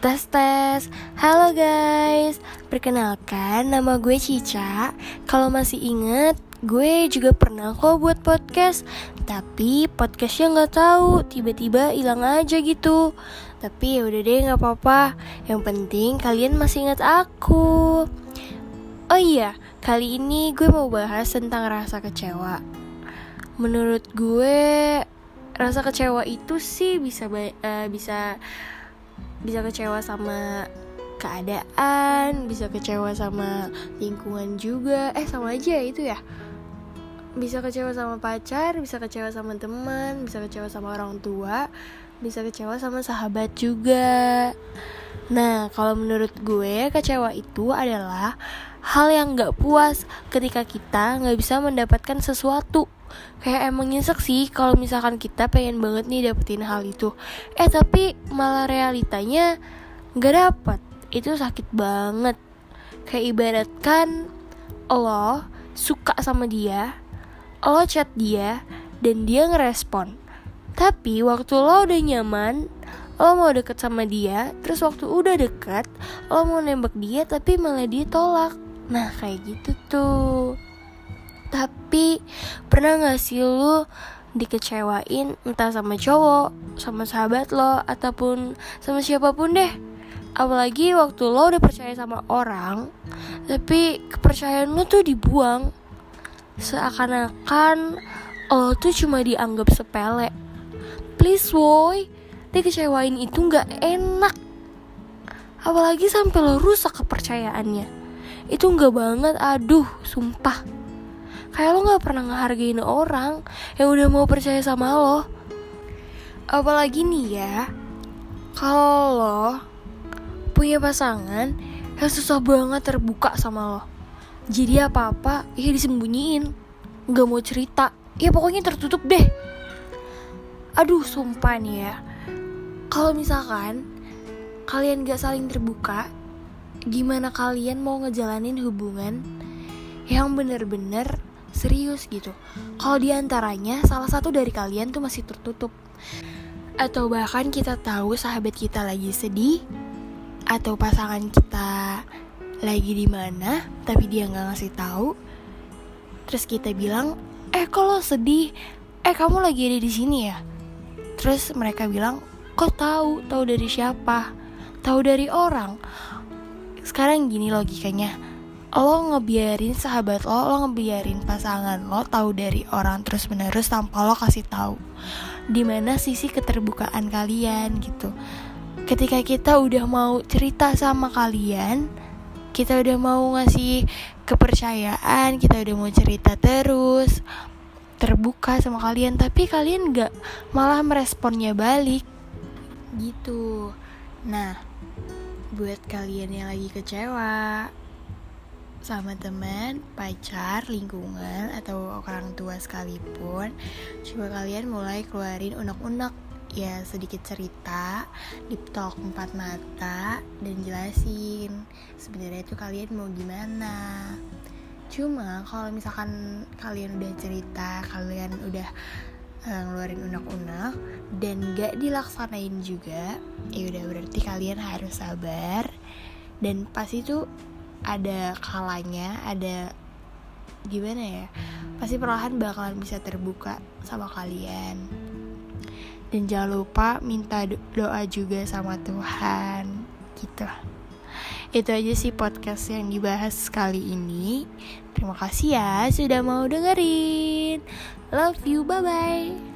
Tes tes, halo guys. Perkenalkan, nama gue Cica. Kalau masih inget, gue juga pernah kok buat podcast. Tapi podcastnya gak tahu, tiba-tiba hilang aja gitu. Tapi ya udah deh gak apa-apa. Yang penting kalian masih ingat aku. Oh iya, kali ini gue mau bahas tentang rasa kecewa. Menurut gue, rasa kecewa itu sih bisa uh, bisa bisa kecewa sama keadaan, bisa kecewa sama lingkungan juga. Eh, sama aja itu ya. Bisa kecewa sama pacar, bisa kecewa sama teman, bisa kecewa sama orang tua, bisa kecewa sama sahabat juga. Nah, kalau menurut gue, kecewa itu adalah hal yang gak puas ketika kita gak bisa mendapatkan sesuatu kayak emang nyesek sih kalau misalkan kita pengen banget nih dapetin hal itu. Eh tapi malah realitanya nggak dapet. Itu sakit banget. Kayak ibaratkan lo suka sama dia lo chat dia dan dia ngerespon. Tapi waktu lo udah nyaman lo mau deket sama dia terus waktu udah deket lo mau nembak dia tapi malah dia tolak. Nah kayak gitu tuh tapi pernah gak sih lu dikecewain entah sama cowok, sama sahabat lo, ataupun sama siapa pun deh? Apalagi waktu lo udah percaya sama orang Tapi kepercayaan lo tuh dibuang. Seakan-akan lo tuh cuma dianggap sepele. Please boy Dikecewain itu gak enak. Apalagi sampai lo rusak kepercayaannya. Itu gak banget, aduh, sumpah kayak lo gak pernah ngehargain orang yang udah mau percaya sama lo. Apalagi nih ya kalau lo punya pasangan yang susah banget terbuka sama lo. Jadi apa-apa ya disembunyiin. Gak mau cerita. Ya pokoknya tertutup deh. Aduh sumpah nih ya. Kalau misalkan kalian gak saling terbuka gimana kalian mau ngejalanin hubungan yang bener-bener serius gitu. Kalau di antaranya salah satu dari kalian tuh masih tertutup. Atau bahkan kita tahu sahabat kita lagi sedih atau pasangan kita lagi di mana tapi dia nggak ngasih tahu. Terus kita bilang eh kalau sedih? Eh kamu lagi ada di sini ya? Terus mereka bilang kok tahu? Tahu dari siapa? Tahu dari orang. Sekarang gini logikanya lo ngebiarin sahabat lo, lo ngebiarin pasangan lo tahu dari orang terus menerus tanpa lo kasih tahu di mana sisi keterbukaan kalian gitu. Ketika kita udah mau cerita sama kalian, kita udah mau ngasih kepercayaan, kita udah mau cerita terus, terbuka sama kalian, tapi kalian gak malah meresponnya balik gitu. Nah, buat kalian yang lagi kecewa, sama teman, pacar, lingkungan, atau orang tua sekalipun, coba kalian mulai keluarin unek-unek ya sedikit cerita, deep talk empat mata, dan jelasin sebenarnya itu kalian mau gimana. Cuma kalau misalkan kalian udah cerita, kalian udah uh, ngeluarin unek-unek dan gak dilaksanain juga, ya udah berarti kalian harus sabar dan pas itu ada kalanya ada gimana ya pasti perlahan bakalan bisa terbuka sama kalian. Dan jangan lupa minta doa juga sama Tuhan gitu. Itu aja sih podcast yang dibahas kali ini. Terima kasih ya sudah mau dengerin. Love you bye bye